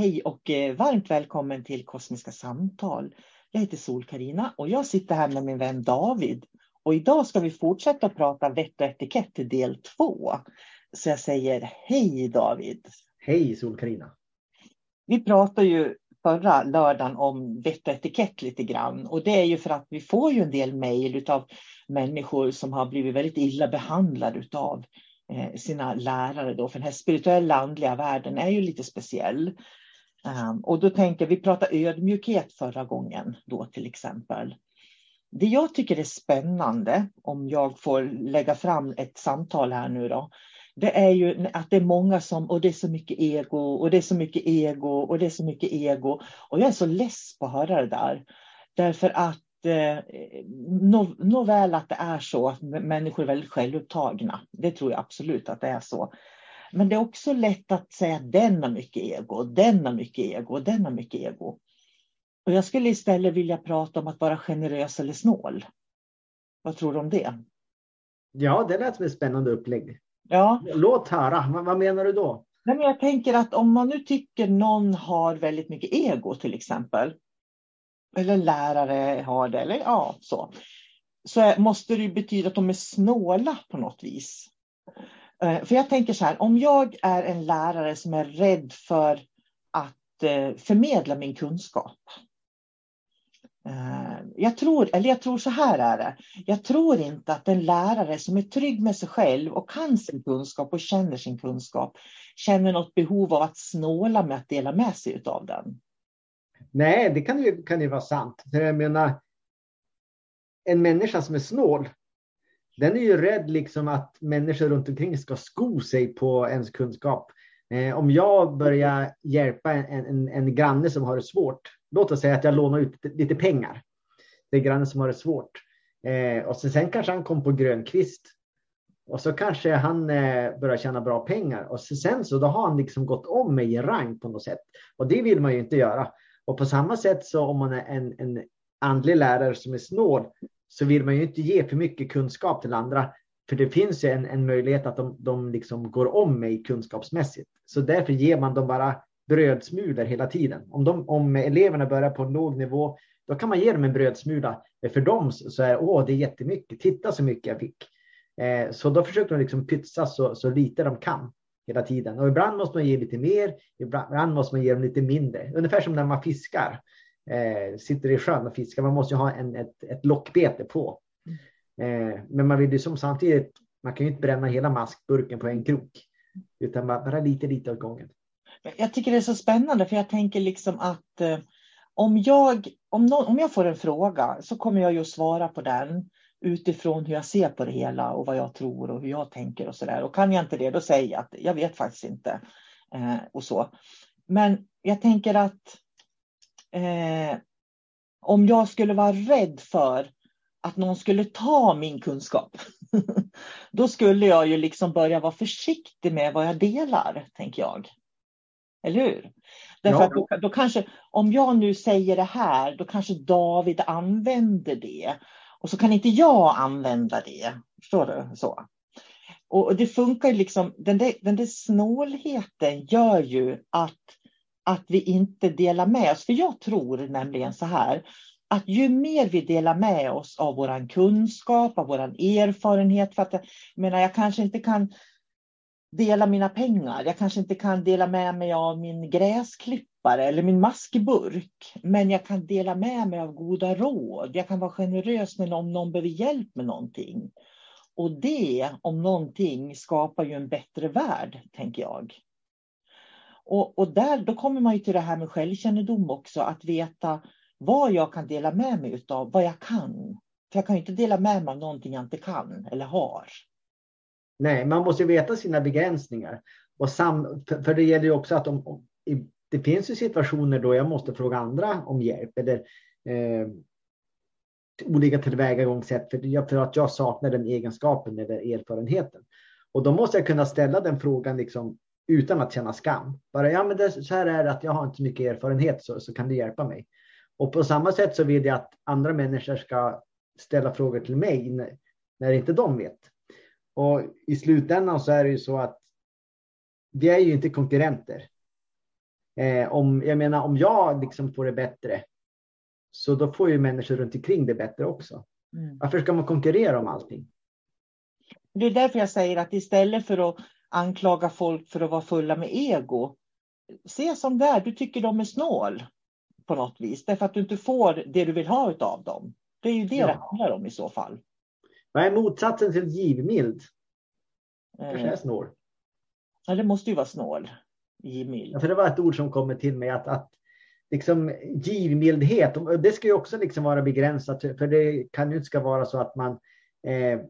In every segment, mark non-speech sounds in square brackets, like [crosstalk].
Hej och eh, varmt välkommen till Kosmiska samtal. Jag heter sol karina och jag sitter här med min vän David. Och idag ska vi fortsätta prata vett och etikett till del två. Så jag säger hej David. Hej sol karina Vi pratade ju förra lördagen om vett och etikett lite grann. Och det är ju för att vi får ju en del mejl av människor som har blivit väldigt illa behandlade av eh, sina lärare då, för den här spirituella andliga världen är ju lite speciell. Ehm, och då tänker vi prata ödmjukhet förra gången då till exempel. Det jag tycker är spännande, om jag får lägga fram ett samtal här nu då, det är ju att det är många som, och det är så mycket ego, och det är så mycket ego, och det är så mycket ego. Och jag är så less på att höra det där. Därför att eh, nåväl att det är så att människor är väldigt självupptagna. Det tror jag absolut att det är så. Men det är också lätt att säga att den har mycket ego, den har mycket ego, den har mycket ego. Och jag skulle istället vilja prata om att vara generös eller snål. Vad tror du om det? Ja, det lät som ett spännande upplägg. Ja. Låt höra, vad, vad menar du då? Nej, men jag tänker att om man nu tycker någon har väldigt mycket ego till exempel, eller lärare har det, eller ja, så, så måste det betyda att de är snåla på något vis. Eh, för jag tänker så här, om jag är en lärare som är rädd för att eh, förmedla min kunskap. Eh, jag tror, eller jag tror så här är det. Jag tror inte att en lärare som är trygg med sig själv och kan sin kunskap och känner sin kunskap känner något behov av att snåla med att dela med sig av den. Nej, det kan ju, kan ju vara sant. Jag menar, en människa som är snål, den är ju rädd liksom att människor runt omkring ska sko sig på ens kunskap. Eh, om jag börjar hjälpa en, en, en granne som har det svårt, låt oss säga att jag lånar ut lite pengar. Det är grannen som har det svårt. Eh, och sen, sen kanske han kom på grönkvist. Och så kanske han eh, börjar tjäna bra pengar. Och så, sen så då har han liksom gått om mig i rang på något sätt. Och det vill man ju inte göra. Och på samma sätt så om man är en, en andlig lärare som är snål så vill man ju inte ge för mycket kunskap till andra. För det finns ju en, en möjlighet att de, de liksom går om mig kunskapsmässigt. Så därför ger man dem bara brödsmulor hela tiden. Om, de, om eleverna börjar på en låg nivå, då kan man ge dem en brödsmula. För dem så är åh, det är jättemycket. Titta så mycket jag fick. Eh, så då försöker de liksom pytsa så, så lite de kan hela tiden. Och ibland måste man ge lite mer, ibland måste man ge dem lite mindre. Ungefär som när man fiskar. Eh, sitter i sjön och fiskar. Man måste ju ha en, ett, ett lockbete på. Eh, men man vill ju som samtidigt, man kan ju inte bränna hela maskburken på en krok. Utan bara lite, lite åt gången. Jag tycker det är så spännande för jag tänker liksom att eh, om, jag, om, någon, om jag får en fråga så kommer jag ju att svara på den utifrån hur jag ser på det hela och vad jag tror och hur jag tänker och så där. Och kan jag inte det, då säger jag att jag vet faktiskt inte. Eh, och så. Men jag tänker att eh, om jag skulle vara rädd för att någon skulle ta min kunskap, [laughs] då skulle jag ju liksom börja vara försiktig med vad jag delar, tänker jag. Eller hur? Därför ja. att då, då, kanske, om jag nu säger det här, då kanske David använder det. Och så kan inte jag använda det. Förstår du? Så. Och det funkar liksom, den där, den där snålheten gör ju att, att vi inte delar med oss. För jag tror nämligen så här, att ju mer vi delar med oss av vår kunskap, av vår erfarenhet, för att jag menar, jag kanske inte kan dela mina pengar. Jag kanske inte kan dela med mig av min gräsklippare eller min maskburk. Men jag kan dela med mig av goda råd. Jag kan vara generös med om någon behöver hjälp med någonting. Och det, om någonting, skapar ju en bättre värld, tänker jag. Och, och där, då kommer man ju till det här med självkännedom också, att veta vad jag kan dela med mig av, vad jag kan. För jag kan ju inte dela med mig av någonting jag inte kan eller har. Nej, man måste veta sina begränsningar. Och sam, för det gäller ju också att om, om, det finns ju situationer då jag måste fråga andra om hjälp eller eh, olika tillvägagångssätt för, jag, för att jag saknar den egenskapen eller erfarenheten. Och då måste jag kunna ställa den frågan liksom utan att känna skam. Bara ja, men det, så här är det att jag har inte så mycket erfarenhet så, så kan du hjälpa mig. Och på samma sätt så vill jag att andra människor ska ställa frågor till mig när, när inte de vet. Och i slutändan så är det ju så att vi är ju inte konkurrenter. Eh, om, jag menar om jag liksom får det bättre så då får ju människor runt omkring det bättre också. Mm. Varför ska man konkurrera om allting? Det är därför jag säger att istället för att anklaga folk för att vara fulla med ego, se som det är, du tycker de är snål på något vis, därför att du inte får det du vill ha av dem. Det är ju det ja. det handlar om i så fall. Vad är motsatsen till givmild? Kanske är snål. Ja, det måste ju vara snål. Givmild. Ja, för det var ett ord som kommer till mig att, att liksom givmildhet, det ska ju också liksom vara begränsat, för det kan ju inte ska vara så att man eh,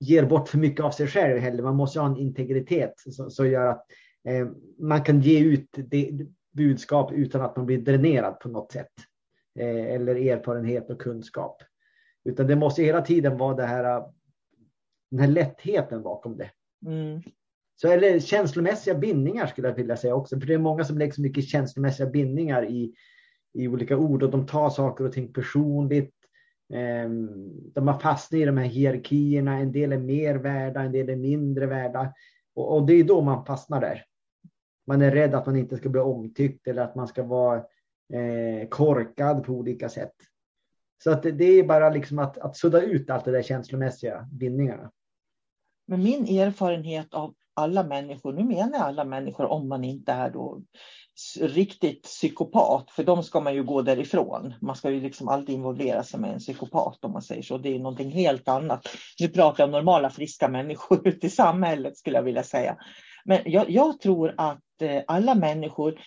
ger bort för mycket av sig själv heller. Man måste ha en integritet som gör att eh, man kan ge ut det, budskap utan att man blir dränerad på något sätt. Eh, eller erfarenhet och kunskap. Utan det måste hela tiden vara det här, den här lättheten bakom det. Mm. Så eller känslomässiga bindningar skulle jag vilja säga också. För det är många som lägger så mycket känslomässiga bindningar i, i olika ord och de tar saker och ting personligt. Ehm, de har fastnat i de här hierarkierna. En del är mer värda, en del är mindre värda. Och, och det är då man fastnar där. Man är rädd att man inte ska bli omtyckt eller att man ska vara eh, korkad på olika sätt. Så att det är bara liksom att, att sudda ut allt det där känslomässiga bindningarna. Men min erfarenhet av alla människor, nu menar jag alla människor om man inte är då riktigt psykopat, för de ska man ju gå därifrån. Man ska ju liksom alltid involvera sig med en psykopat om man säger så. Det är någonting helt annat. Nu pratar jag om normala friska människor [laughs] ute i samhället skulle jag vilja säga. Men jag, jag tror att eh, alla människor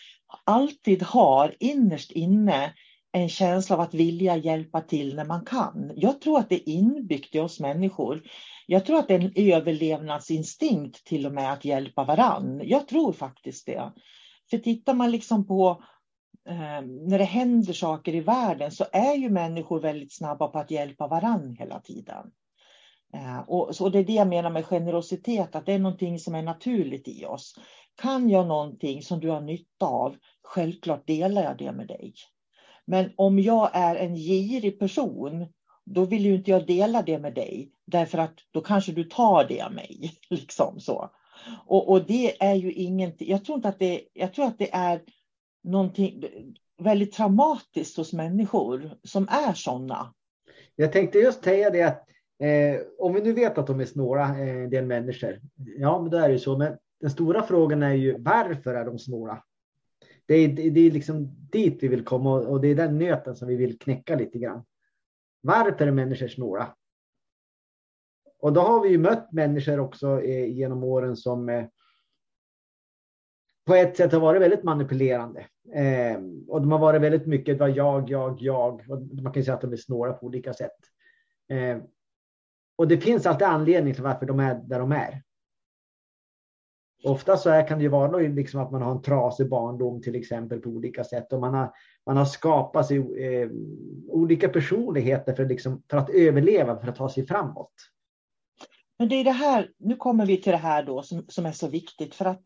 alltid har innerst inne en känsla av att vilja hjälpa till när man kan. Jag tror att det är inbyggt i oss människor. Jag tror att det är en överlevnadsinstinkt till och med att hjälpa varann. Jag tror faktiskt det. För tittar man liksom på eh, när det händer saker i världen så är ju människor väldigt snabba på att hjälpa varann hela tiden. Eh, och, så det är det jag menar med generositet, att det är någonting som är naturligt i oss. Kan jag någonting som du har nytta av, självklart delar jag det med dig. Men om jag är en girig person, då vill ju inte jag dela det med dig, därför att då kanske du tar det av mig. [laughs] Liksom så. Och, och det är ju ingenting, jag tror inte att det, jag tror att det är någonting väldigt traumatiskt hos människor som är sådana. Jag tänkte just säga det att eh, om vi nu vet att de är snåla, eh, en del människor, ja men då är det ju så, men den stora frågan är ju varför är de snåla? Det är, det är liksom dit vi vill komma och det är den nöten som vi vill knäcka lite grann. Varför är människor snåla? Och då har vi ju mött människor också eh, genom åren som eh, på ett sätt har varit väldigt manipulerande. Eh, och de har varit väldigt mycket vad jag, jag, jag. Och man kan säga att de är snåla på olika sätt. Eh, och det finns alltid anledning till varför de är där de är. Ofta så här kan det ju vara liksom att man har en trasig barndom till exempel på olika sätt och man har, man har skapat sig eh, olika personligheter för, liksom, för att överleva, för att ta sig framåt. Men det är det här, nu kommer vi till det här då som, som är så viktigt för att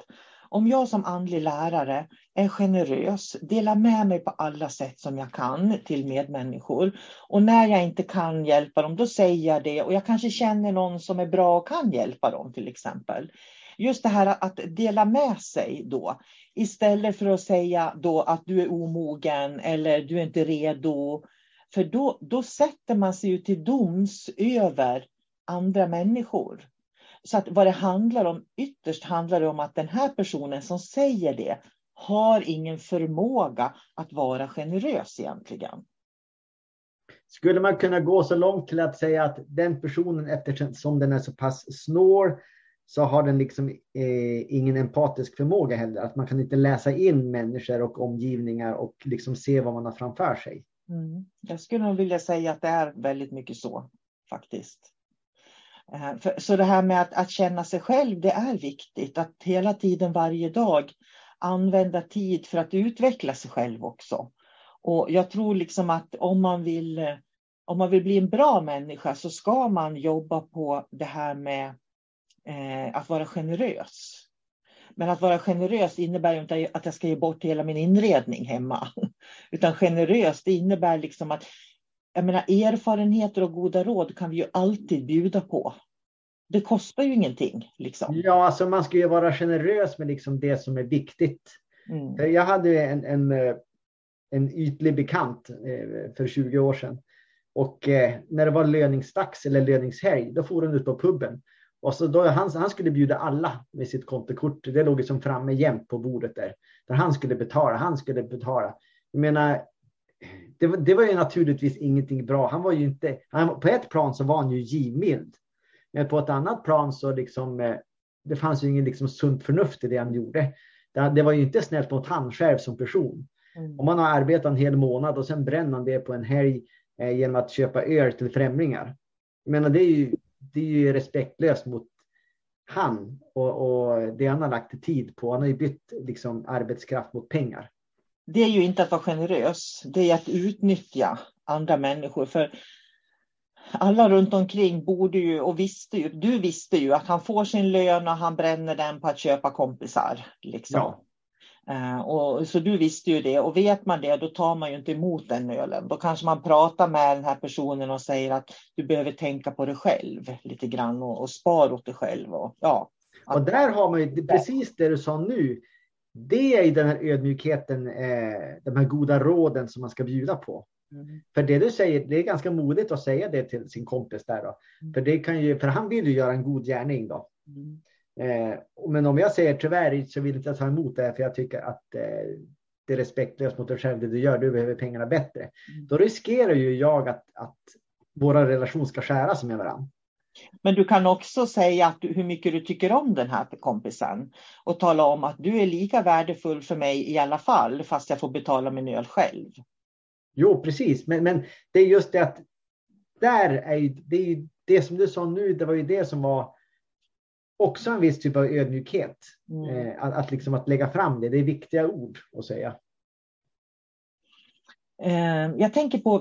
om jag som andlig lärare är generös, delar med mig på alla sätt som jag kan till medmänniskor. Och när jag inte kan hjälpa dem, då säger jag det. Och jag kanske känner någon som är bra och kan hjälpa dem till exempel. Just det här att dela med sig då. Istället för att säga då att du är omogen eller du är inte redo. För då, då sätter man sig ju till doms över andra människor. Så att vad det handlar om, ytterst handlar det om att den här personen som säger det har ingen förmåga att vara generös egentligen. Skulle man kunna gå så långt till att säga att den personen, eftersom den är så pass snål, så har den liksom eh, ingen empatisk förmåga heller. Att man kan inte läsa in människor och omgivningar och liksom se vad man har framför sig. Mm. Jag skulle nog vilja säga att det är väldigt mycket så faktiskt. Eh, så det här med att, att känna sig själv, det är viktigt. Att hela tiden, varje dag, använda tid för att utveckla sig själv också. Och jag tror liksom att om man vill, eh, om man vill bli en bra människa så ska man jobba på det här med eh, att vara generös. Men att vara generös innebär inte att jag ska ge bort hela min inredning hemma. [laughs] Utan generös, det innebär liksom att jag menar, erfarenheter och goda råd kan vi ju alltid bjuda på. Det kostar ju ingenting. Liksom. Ja, alltså man ska ju vara generös med liksom det som är viktigt. Mm. Jag hade en, en, en ytlig bekant eh, för 20 år sedan. Och eh, när det var löningsdags eller löningshelg, då får hon ut på puben. Och så då, han, han skulle bjuda alla med sitt kontokort. Det låg liksom framme jämt på bordet där. Där han skulle betala. Han skulle betala. Jag menar, det, det, var ju naturligtvis ingenting bra. Han var ju inte, han, på ett plan så var han ju givmild. Men på ett annat plan så liksom, eh, det fanns ju ingen liksom sunt förnuft i det han gjorde. Det, det var ju inte snällt mot han själv som person. Mm. Om man har arbetat en hel månad och sen bränner man det på en helg eh, genom att köpa öl till främlingar. Jag menar, det är ju, det är ju respektlöst mot han och, och det han har lagt tid på. Han har ju bytt liksom, arbetskraft mot pengar det är ju inte att vara generös, det är att utnyttja andra människor. För alla runt omkring borde ju och visste ju, du visste ju att han får sin lön och han bränner den på att köpa kompisar. Liksom. Ja. Uh, och, så du visste ju det och vet man det då tar man ju inte emot den ölen. Då kanske man pratar med den här personen och säger att du behöver tänka på dig själv lite grann och, och spara åt dig själv. Och, ja, och där har man ju precis det du sa nu det är den här ödmjukheten, eh, de här goda råden som man ska bjuda på. Mm. För det du säger, det är ganska modigt att säga det till sin kompis där då. Mm. För, det kan ju, för han vill ju göra en god gärning då. Mm. Eh, men om jag säger tyvärr så vill inte jag ta emot det för jag tycker att eh, det är respektlöst mot dig själv det du gör, du behöver pengarna bättre. Mm. Då riskerar ju jag att, att våra relation ska skäras med varandra. Men du kan också säga att du, hur mycket du tycker om den här kompisen och tala om att du är lika värdefull för mig i alla fall fast jag får betala min öl själv. Jo, precis. Men, men det är just det att där är ju, det, är ju, det som du sa nu, det var ju det som var också en viss typ av ödmjukhet. Mm. Eh, att, att, liksom att lägga fram det, det är viktiga ord att säga. Eh, jag tänker på,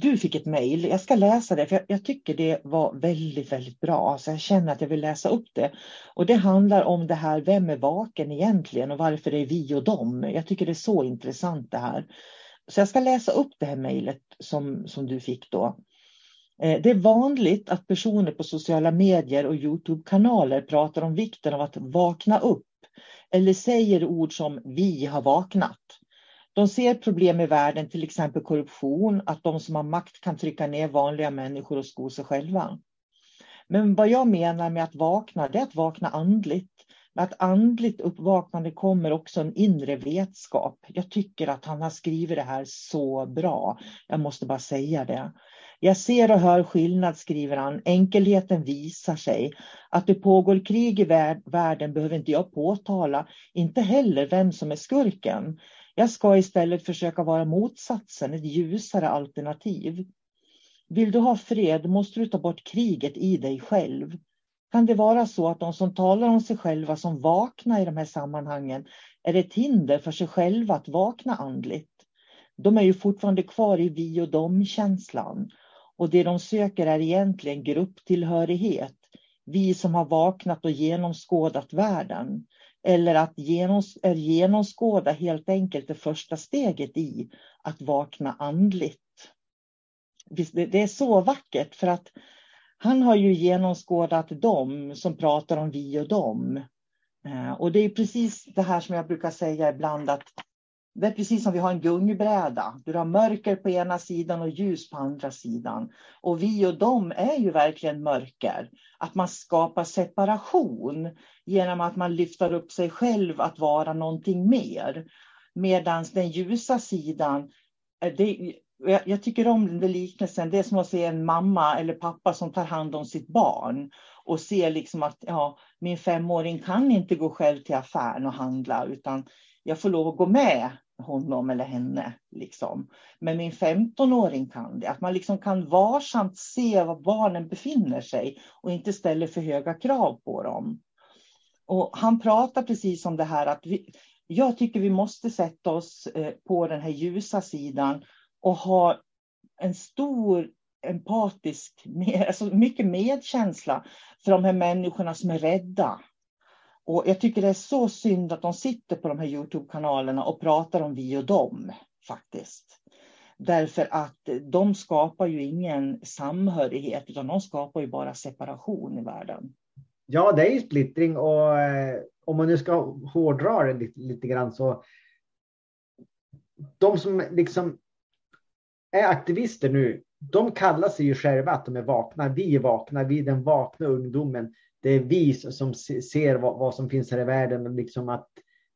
du fick ett mejl, jag ska läsa det för jag, tycker det var väldigt, väldigt bra. Så jag känner att jag vill läsa upp det. Och det handlar om det här, vem är vaken egentligen och varför det är vi och dem. Jag tycker det är så intressant det här. Så jag ska läsa upp det här mejlet som, som du fick då. Eh, det är vanligt att personer på sociala medier och Youtube-kanaler pratar om vikten av att vakna upp eller säger ord som vi har vaknat. De ser problem i världen, till exempel korruption, att de som har makt kan trycka ner vanliga människor och sko sig själva. Men vad jag menar med att vakna, det är att vakna andligt. Med att andligt uppvaknande kommer också en inre vetskap. Jag tycker att han har skrivit det här så bra. Jag måste bara säga det. Jag ser och hör skillnad, skriver han. Enkelheten visar sig. Att det pågår krig i världen behöver inte jag påtala. Inte heller vem som är skurken. Jag ska istället försöka vara motsatsen, ett ljusare alternativ. Vill du ha fred måste du ta bort kriget i dig själv. Kan det vara så att de som talar om sig själva som vakna i de här sammanhangen är ett hinder för sig själva att vakna andligt? De är ju fortfarande kvar i vi och dom-känslan. Och det de söker är egentligen grupptillhörighet. Vi som har vaknat och genomskådat världen. Eller att genoms är genomskåda helt enkelt det första steget i att vakna andligt. Det är så vackert för att han har ju genomskådat dem som pratar om vi och dem. Eh, och det är precis det här som jag brukar säga ibland att det är precis som vi har en gungbräda. Du har mörker på ena sidan och ljus på andra sidan. Och vi och dem är ju verkligen mörker. Att man skapar separation genom att man lyfter upp sig själv att vara någonting mer. Medan den ljusa sidan, eh, det, jag tycker om den liknelsen, det är som att se en mamma eller pappa som tar hand om sitt barn och ser liksom att ja, min femåring kan inte gå själv till affären och handla utan jag får lov att gå med honom eller henne. Liksom. Men min 15-åring kan det. Att man liksom kan varsamt se var barnen befinner sig och inte ställer för höga krav på dem. Och han pratar precis om det här att vi, jag tycker vi måste sätta oss eh, på den här ljusa sidan och ha en stor empatisk, alltså mycket medkänsla för de här människorna som är rädda och jag tycker det är så synd att de sitter på de här Youtube-kanalerna och pratar om vi och dem faktiskt. Därför att de skapar ju ingen samhörighet utan de skapar ju bara separation i världen. Ja, det är ju splittring och eh, om man nu ska hårdra det lite, lite grann så. De som liksom är aktivister nu, de kallar sig ju själva att de är vakna. Vi är vakna, vi är den vakna ungdomen det är vi som ser vad, vad som finns här i världen. Och liksom att,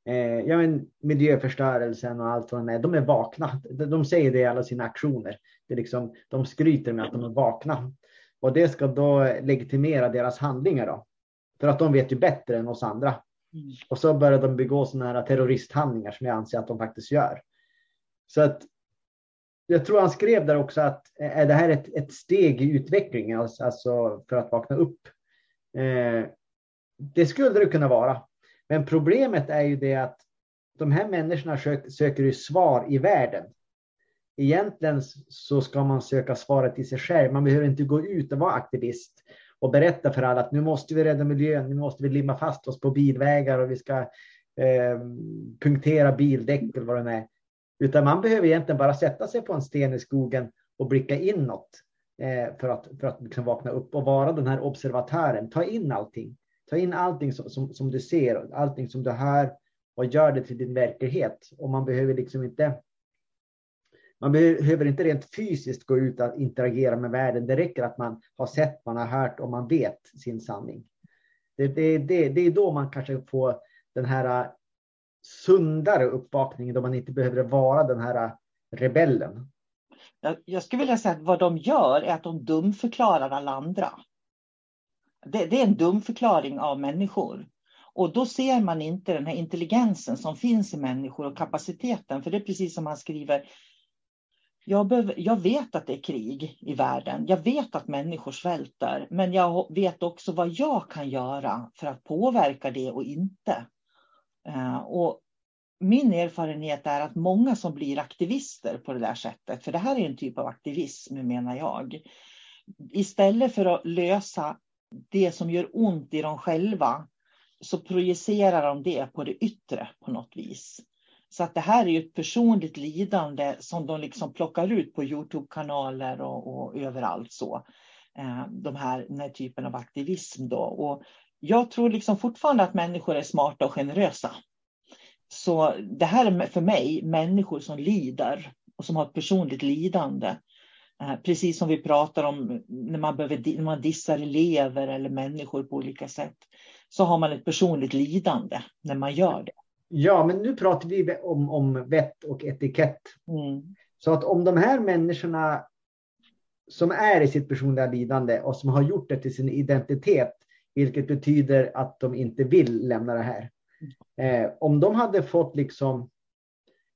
eh, ja, men miljöförstörelsen och allt vad det är. De är vakna. De säger det i alla sina aktioner. Det är liksom, de skryter med att de är vakna. Och det ska då legitimera deras handlingar. Då. För att de vet ju bättre än oss andra. Mm. Och så börjar de begå sådana här terroristhandlingar som jag anser att de faktiskt gör. Så att jag tror han skrev där också att är det här ett, ett steg i utvecklingen, alltså, alltså för att vakna upp Eh, Eh, det skulle det kunna vara. Men problemet är ju det att de här människorna söker ju svar i världen. Egentligen så ska man söka svaret i sig själv. Man behöver inte gå ut och vara aktivist och berätta för alla att nu måste vi rädda miljön, nu måste vi limma fast oss på bilvägar och vi ska eh, punktera bildäck eller vad det är. Utan man behöver egentligen bara sätta sig på en sten i skogen och blicka inåt Eh, för att, för att liksom vakna upp och vara den här observatören. Ta in allting. Ta in allting som, som, som du ser, allting som du hör och gör det till din verklighet. Och man behöver liksom inte man behöver inte rent fysiskt gå ut och interagera med världen. Det räcker att man har sett, man har hört och man vet sin sanning. Det, det, det, det är då man kanske får den här äh, sundare uppvakningen då man inte behöver vara den här äh, rebellen. Jag, jag skulle vilja säga att vad de gör är att de dumförklarar alla andra. Det, det är en dumförklaring av människor. Och då ser man inte den här intelligensen som finns i människor och kapaciteten. För det är precis som han skriver. Jag, behöver, jag, vet att det är krig i världen. Jag vet att människor svälter. Men jag vet också vad jag kan göra för att påverka det och inte. Eh, och min erfarenhet är att många som blir aktivister på det där sättet, för det här är en typ av aktivism menar jag, istället för att lösa det som gör ont i dem själva, så projicerar de det på det yttre på något vis. Så att det här är ju ett personligt lidande som de liksom plockar ut på Youtube-kanaler och, och överallt så. Eh, de här, den här typen av aktivism då. Och jag tror liksom fortfarande att människor är smarta och generösa. Så det här är för mig människor som lider och som har ett personligt lidande. Eh, precis som vi pratar om när man, behöver, när man dissar elever eller människor på olika sätt. Så har man ett personligt lidande när man gör det. Ja, men nu pratar vi om, om vett och etikett. Mm. Så att om de här människorna som är i sitt personliga lidande och som har gjort det till sin identitet, vilket betyder att de inte vill lämna det här. Eh, om de hade fått liksom,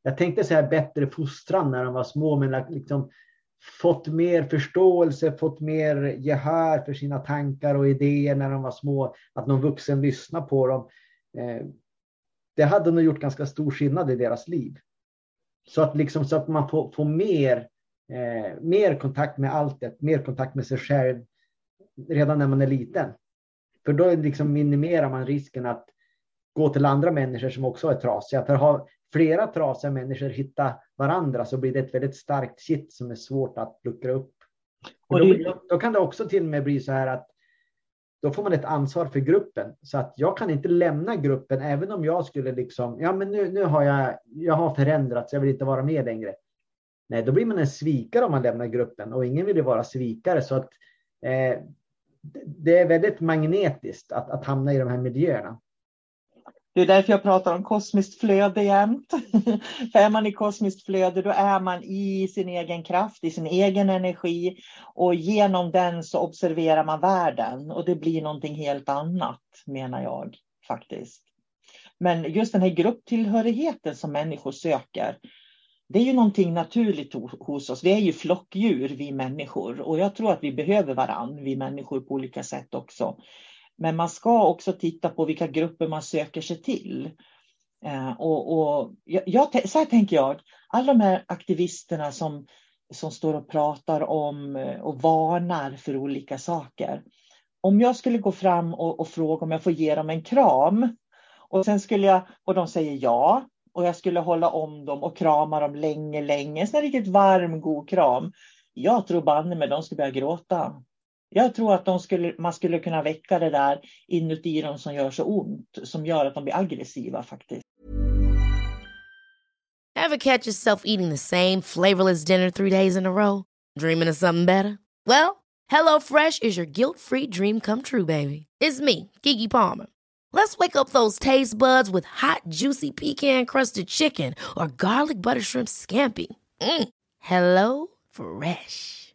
jag tänkte säga bättre fostran när de var små, men liksom fått mer förståelse, fått mer gehör för sina tankar och idéer när de var små, att någon vuxen lyssnar på dem. Eh, det hade nog gjort ganska stor skillnad i deras liv. Så att, liksom, så att man får, får mer, eh, mer kontakt med alltet, mer kontakt med sig själv redan när man är liten. För då liksom minimerar man risken att gå till andra människor som också är trasiga. För har flera trasiga människor hittat varandra så blir det ett väldigt starkt kitt som är svårt att luckra upp. Och då, då, kan det också till och med bli så här att då får man ett ansvar för gruppen. Så att jag kan inte lämna gruppen även om jag skulle liksom, ja men nu, nu har jag, jag har förändrats, jag vill inte vara med längre. Nej, då blir man en svikare om man lämnar gruppen och ingen vill ju vara svikare. Så att eh, det är väldigt magnetiskt att, att hamna i de här miljöerna. Det är därför jag pratar om kosmiskt flöde jämt. För [laughs] är man i kosmiskt flöde, då är man i sin egen kraft, i sin egen energi och genom den så observerar man världen och det blir någonting helt annat, menar jag faktiskt. Men just den här grupptillhörigheten som människor söker, det är ju någonting naturligt hos oss. Vi är ju flockdjur, vi människor, och jag tror att vi behöver varann, vi människor på olika sätt också. Men man ska också titta på vilka grupper man söker sig till. Eh, och, och jag, så här tänker jag, alla de här aktivisterna som, som står och pratar om eh, och varnar för olika saker. Om jag skulle gå fram och, och fråga om jag får ge dem en kram och sen skulle jag, och de säger ja, och jag skulle hålla om dem och krama dem länge, länge, en riktigt varm, god kram. Jag tror banne mig de skulle börja gråta. Jag tror att skulle, man skulle kunna väcka det där inuti dem som gör så ont, som gör att de blir aggressiva faktiskt. Have catch yourself eating the same flavorless dinner three days in a row? Dreaming of something better? Well, hello fresh is your guilt free dream come true baby. It's me, Gigi Palmer. Let's wake up those taste buds with hot juicy pecan crusted chicken or garlic butter shrimp scampi. Mm. Hello fresh.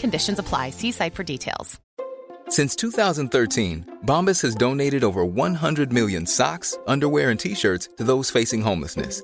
conditions apply. See site for details. Since 2013, Bombas has donated over 100 million socks, underwear, and t shirts to those facing homelessness.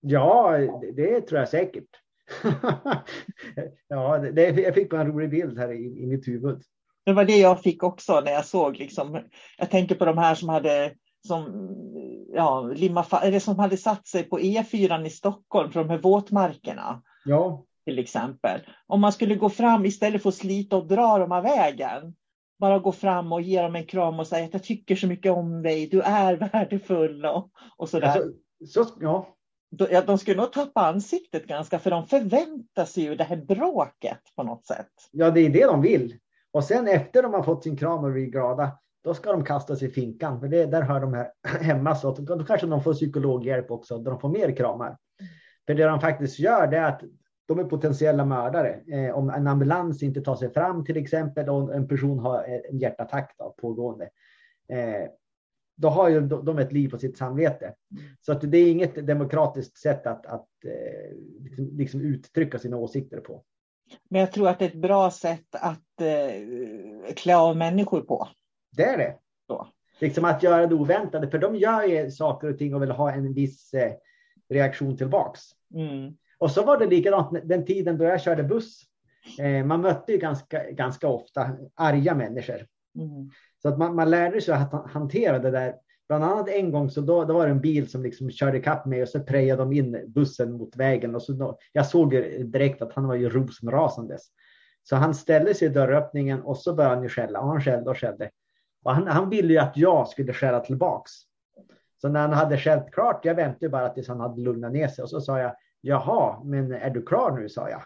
Ja, det, tror jag säkert. [laughs] ja, det, jag fick bara en rolig bild här i, i mitt huvud. Det var det jag fick också när jag såg liksom. Jag tänker på de här som hade som, ja, limma, eller som hade satt sig på E4 i Stockholm för de här våtmarkerna. Ja. Till exempel. Om man skulle gå fram istället för att slita och dra dem av vägen. Bara gå fram och ge dem en kram och säga att jag tycker så mycket om dig. Du är [laughs] värdefull och, och sådär. Alltså, så, ja. Ja, de skulle nog tappa ansiktet ganska för de förväntar sig ju det här bråket på något sätt. Ja, det är det de vill. Och sen efter de har fått sin kram och blir glada, då ska de kasta sig i finkan. För det, där hör de här [clears throat] hemma. Så då kanske de får psykologhjälp också, då de får mer kramar. För det de faktiskt gör, det är att de är potentiella mördare. Eh, om en ambulans inte tar sig fram till exempel och en person har en hjärtattack då, pågående. Eh, då har ju de ett liv på sitt samvete. Så att det är inget demokratiskt sätt att, att eh, liksom, liksom uttrycka sina åsikter på. Men jag tror att det är ett bra sätt att eh, klä av människor på. Det är det. Så. Liksom att göra det oväntade, för de gör ju saker och ting och vill ha en viss eh, reaktion tillbaks. Mm. Och så var det likadant den tiden då jag körde buss. Eh, man mötte ju ganska, ganska ofta arga människor. Mm. Så att man, man lärde sig att hantera det där. Bland annat en gång så då, då var det en bil som liksom körde ikapp mig och så prejade de in bussen mot vägen. Och så då, jag såg direkt att han var ju rosenrasandes. Så han ställde sig i dörröppningen och så började han ju skälla och han skällde och skällde. Och han, han ville ju att jag skulle skälla tillbaks. Så när han hade skällt klart, jag väntade bara tills han hade lugnat ner sig och så sa jag Jaha, men är du klar nu? sa jag.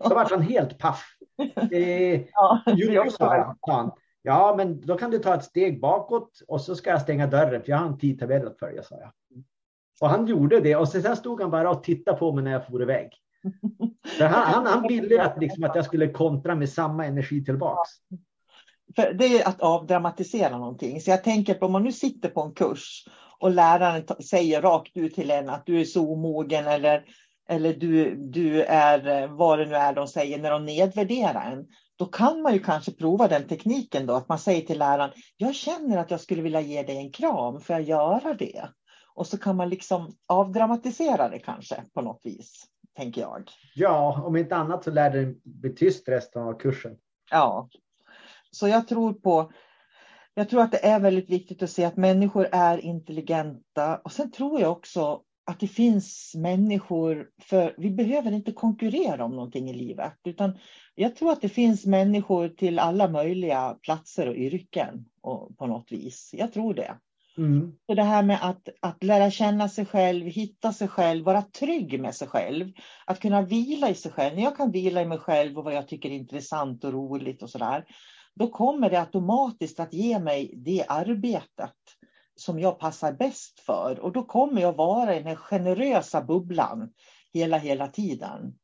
Så var han helt paff. [laughs] Eh, ja, jo, sa jag. Han. Ja, men då kan du ta ett steg bakåt och så ska jag stänga dörren för jag har en tidtabell att följa, sa jag. Och han gjorde det och sen stod han bara och tittade på mig när jag for iväg. [laughs] För han, han, han ville att, liksom, att jag skulle kontra med samma energi tillbaks. För det är att avdramatisera någonting. Så jag tänker på om man nu sitter på en kurs och läraren säger rakt ut till en att du är så omogen eller, eller du, du är vad det nu är de säger när de nedvärderar en. Då kan man ju kanske prova den tekniken då, att man säger till läraren, jag känner att jag skulle vilja ge dig en kram, får jag göra det? Och så kan man liksom avdramatisera det kanske på något vis, tänker jag. Ja, om inte annat så lär den bli tyst resten av kursen. Ja, så jag tror på jag tror att det är väldigt viktigt att se att människor är intelligenta. Och sen tror jag också att det finns människor, för vi behöver inte konkurrera om någonting i livet, utan jag tror att det finns människor till alla möjliga platser och yrken och, på något vis. Jag tror det. Mm. Så det här med att, att lära känna sig själv, hitta sig själv, vara trygg med sig själv. Att kunna vila i sig själv. När jag kan vila i mig själv och vad jag tycker är intressant och roligt och sådär. Då kommer det automatiskt att ge mig det arbetet som jag passar bäst för. Och då kommer jag vara i den generösa bubblan hela, hela tiden.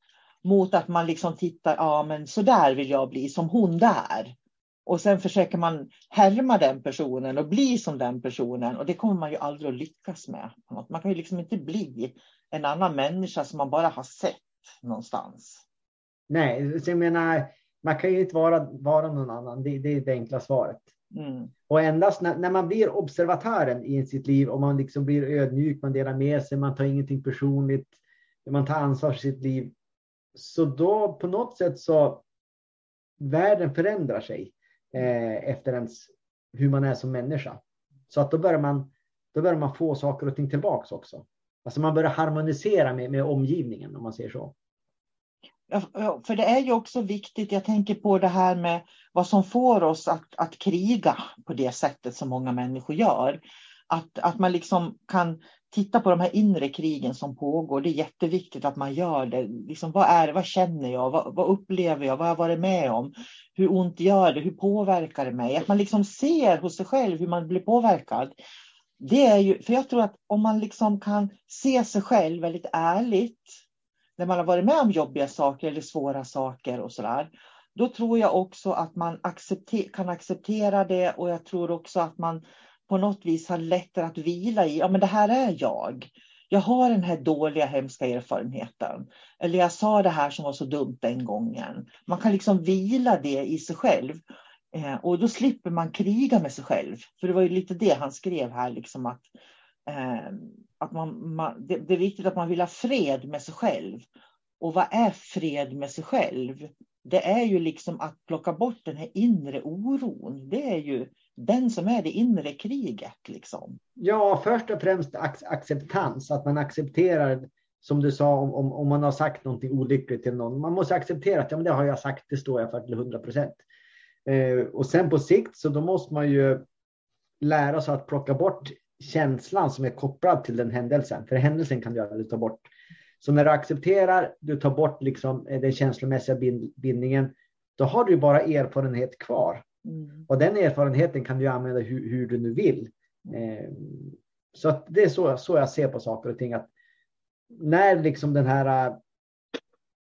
Mot att man liksom tittar, ja men så där vill jag bli, som hon där. Och sen försöker man härma den personen och bli som den personen. Och det kommer man ju aldrig att lyckas med. Man kan ju liksom inte bli en annan människa som man bara har sett någonstans. Nej, jag menar, man kan ju inte vara, vara någon annan. Det, det är det enkla svaret. Mm. Och endast när, när, man blir observatören i sitt liv och man liksom blir ödmjuk, man delar med sig, man tar ingenting personligt, man tar ansvar för sitt liv. Så då på något sätt så världen förändrar sig eh, efter ens hur man är som människa. Så att då börjar man, då börjar man få saker och ting tillbaks också. Alltså man börjar harmonisera med, med omgivningen om man säger så. För det är ju också viktigt, jag tänker på det här med vad som får oss att, att kriga på det sättet som många människor gör. Att, att man liksom kan titta på de här inre krigen som pågår. Det är jätteviktigt att man gör det. Liksom, vad är det? Vad känner jag? Vad, vad, upplever jag? Vad har jag varit med om? Hur ont gör det? Hur påverkar det mig? Att man liksom ser hos sig själv hur man blir påverkad. Det är ju, för jag tror att om man liksom kan se sig själv väldigt ärligt när man har varit med om jobbiga saker eller svåra saker och sådär. Då tror jag också att man accepter kan acceptera det och jag tror också att man på något vis har lättare att vila i, ja men det här är jag. Jag har den här dåliga hemska erfarenheten. Eller jag sa det här som var så dumt den gången. Man kan liksom vila det i sig själv. Eh, och då slipper man kriga med sig själv. För det var ju lite det han skrev här, liksom att, eh, att man, man det, det, är viktigt att man vill ha fred med sig själv. Och vad är fred med sig själv? Det är ju liksom att plocka bort den här inre oron. Det är ju den som är det inre kriget. Liksom. Ja, först och främst acceptans, att man accepterar som du sa, om, om man har sagt någonting olyckligt till någon. Man måste acceptera att ja, men det har jag sagt, det står jag för till 100 procent. Eh, och sen på sikt så då måste man ju lära sig att plocka bort känslan som är kopplad till den händelsen. För händelsen kan du aldrig ta bort. Så när du accepterar, du tar bort liksom den känslomässiga bindningen, då har du bara erfarenhet kvar. Mm. Och den erfarenheten kan du använda hur, hur du nu vill. Eh, så det är så, så jag ser på saker och ting. Att när liksom den här uh,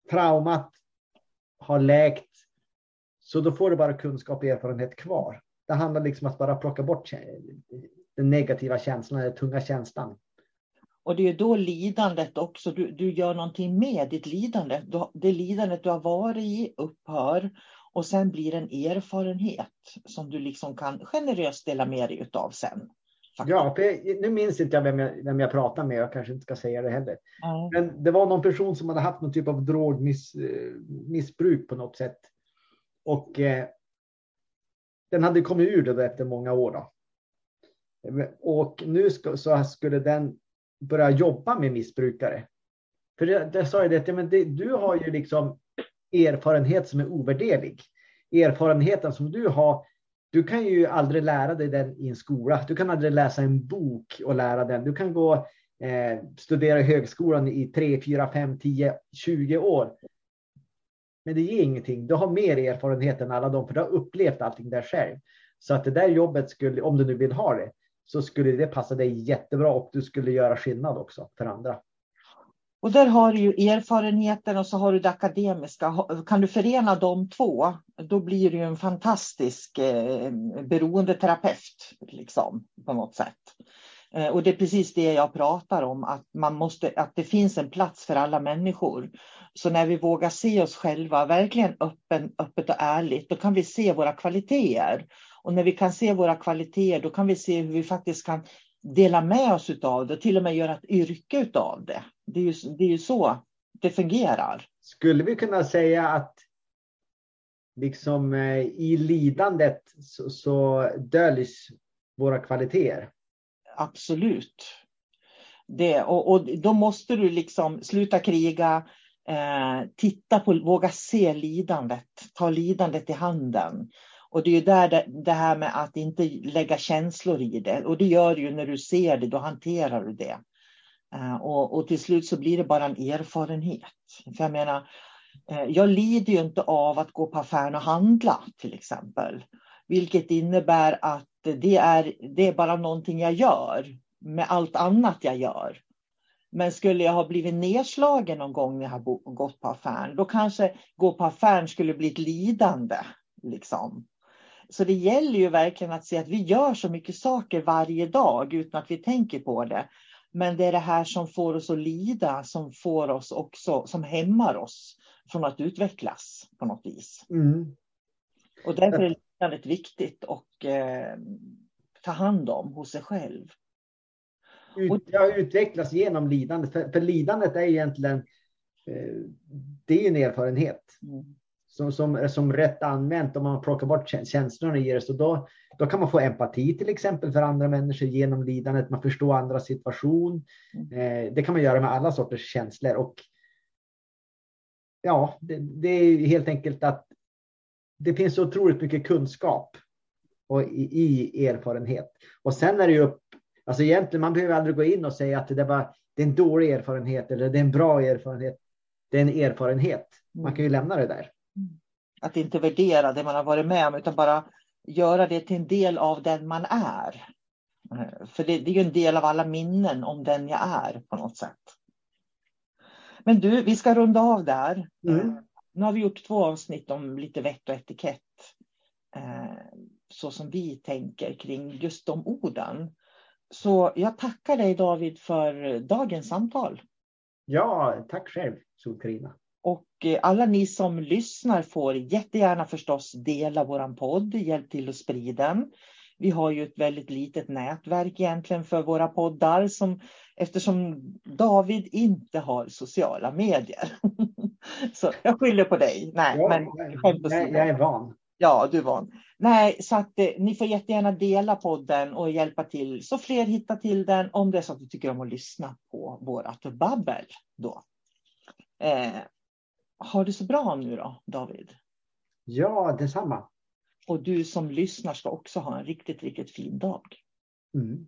traumat har läkt, så då får du bara kunskap och erfarenhet kvar. Det handlar liksom om att bara plocka bort den negativa känslan, den tunga känslan. Och det är då lidandet också, du, du gör någonting med ditt lidande. Du, det lidandet du har varit i upphör och sen blir en erfarenhet som du liksom kan generöst dela med dig av sen. Faktiskt. Ja, för jag, nu minns inte jag vem, jag vem jag pratade med, jag kanske inte ska säga det heller. Mm. Men det var någon person som hade haft någon typ av drogmissbruk på något sätt. Och eh, den hade kommit ur det efter många år. Då. Och nu ska, så skulle den börja jobba med missbrukare. För det, det sa jag det, ja, men det, du har ju liksom erfarenhet som är ovärderlig. Erfarenheten som du har, du kan ju aldrig lära dig den i en skola. Du kan aldrig läsa en bok och lära den. Du kan gå eh, studera i högskolan i 3, 4, 5, 10, 20 år. Men det ger ingenting. Du har mer erfarenhet än alla dem, för du har upplevt allting där själv. Så att det där jobbet skulle, om du nu vill ha det, så skulle det passa dig jättebra och du skulle göra skillnad också för andra. Och där har du ju erfarenheten och så har du det akademiska. Kan du förena de två, då blir du en fantastisk eh, beroendeterapeut liksom, på något sätt. Eh, och det är precis det jag pratar om, att, man måste, att det finns en plats för alla människor. Så när vi vågar se oss själva verkligen öppen, öppet och ärligt, då kan vi se våra kvaliteter. Och när vi kan se våra kvaliteter, då kan vi se hur vi faktiskt kan dela med oss av det, till och med göra ett yrke av det. Det är, ju, det är ju så det fungerar. Skulle vi kunna säga att liksom eh, i lidandet så, så döljs våra kvaliteter? Absolut. Det, och, och då måste du liksom sluta kriga, eh, titta på, våga se lidandet, ta lidandet i handen. Och det är ju där det, det, här med att inte lägga känslor i det. Och det gör du ju när du ser det, då hanterar du det. Eh, och, och, till slut så blir det bara en erfarenhet. För jag menar, eh, jag lider ju inte av att gå på affären och handla till exempel. Vilket innebär att det är, det är bara någonting jag gör med allt annat jag gör. Men skulle jag ha blivit nedslagen någon gång när jag har gått på affären, då kanske gå på affären skulle bli ett lidande. Liksom. Så det gäller ju verkligen att se att vi gör så mycket saker varje dag utan att vi tänker på det. Men det är det här som får oss att lida, som får oss också, som hämmar oss från att utvecklas på något vis. Mm. Och därför är lidandet viktigt att eh, ta hand om hos sig själv. Ut, ja, utvecklas genom lidandet, för, för lidandet är egentligen eh, det är en erfarenhet. Mm som, som, som rätt använt, om man plockar bort känslorna i det, så då, då kan man få empati till exempel för andra människor genom lidandet, man förstår andras situation. Mm. Eh, det kan man göra med alla sorters känslor. Och ja, det, det är helt enkelt att det finns så otroligt mycket kunskap och i, i, erfarenhet. Och sen är det ju upp Alltså egentligen, man behöver aldrig gå in och säga att det, var, det är en dålig erfarenhet eller det är en bra erfarenhet. Det är en erfarenhet. Man kan ju lämna det där. Att inte värdera det man har varit med om utan bara göra det till en del av den man är. För det, det är ju en del av alla minnen om den jag är på något sätt. Men du, vi ska runda av där. Mm. Nu har vi gjort två avsnitt om lite vett och etikett. eh, Så som vi tänker kring just de orden. Så jag tackar dig David för dagens samtal. Ja, tack själv Sol-Carina. Och eh, alla ni som lyssnar får jättegärna förstås dela våran podd, hjälp till att sprida den. Vi har ju ett väldigt litet nätverk egentligen för våra poddar som, eftersom David inte har sociala medier. [laughs] Så jag skyller på dig. Nej, Ja, men åsido. jag är van. Ja, du är van. Nej, så att eh, ni får jättegärna dela podden och hjälpa till så fler hittar till den om det är så att du tycker om att lyssna på vårat babbel då. Eh, har du så bra nu då, David? Ja, detsamma. Och du som lyssnar ska också ha en riktigt, riktigt fin dag. Mm.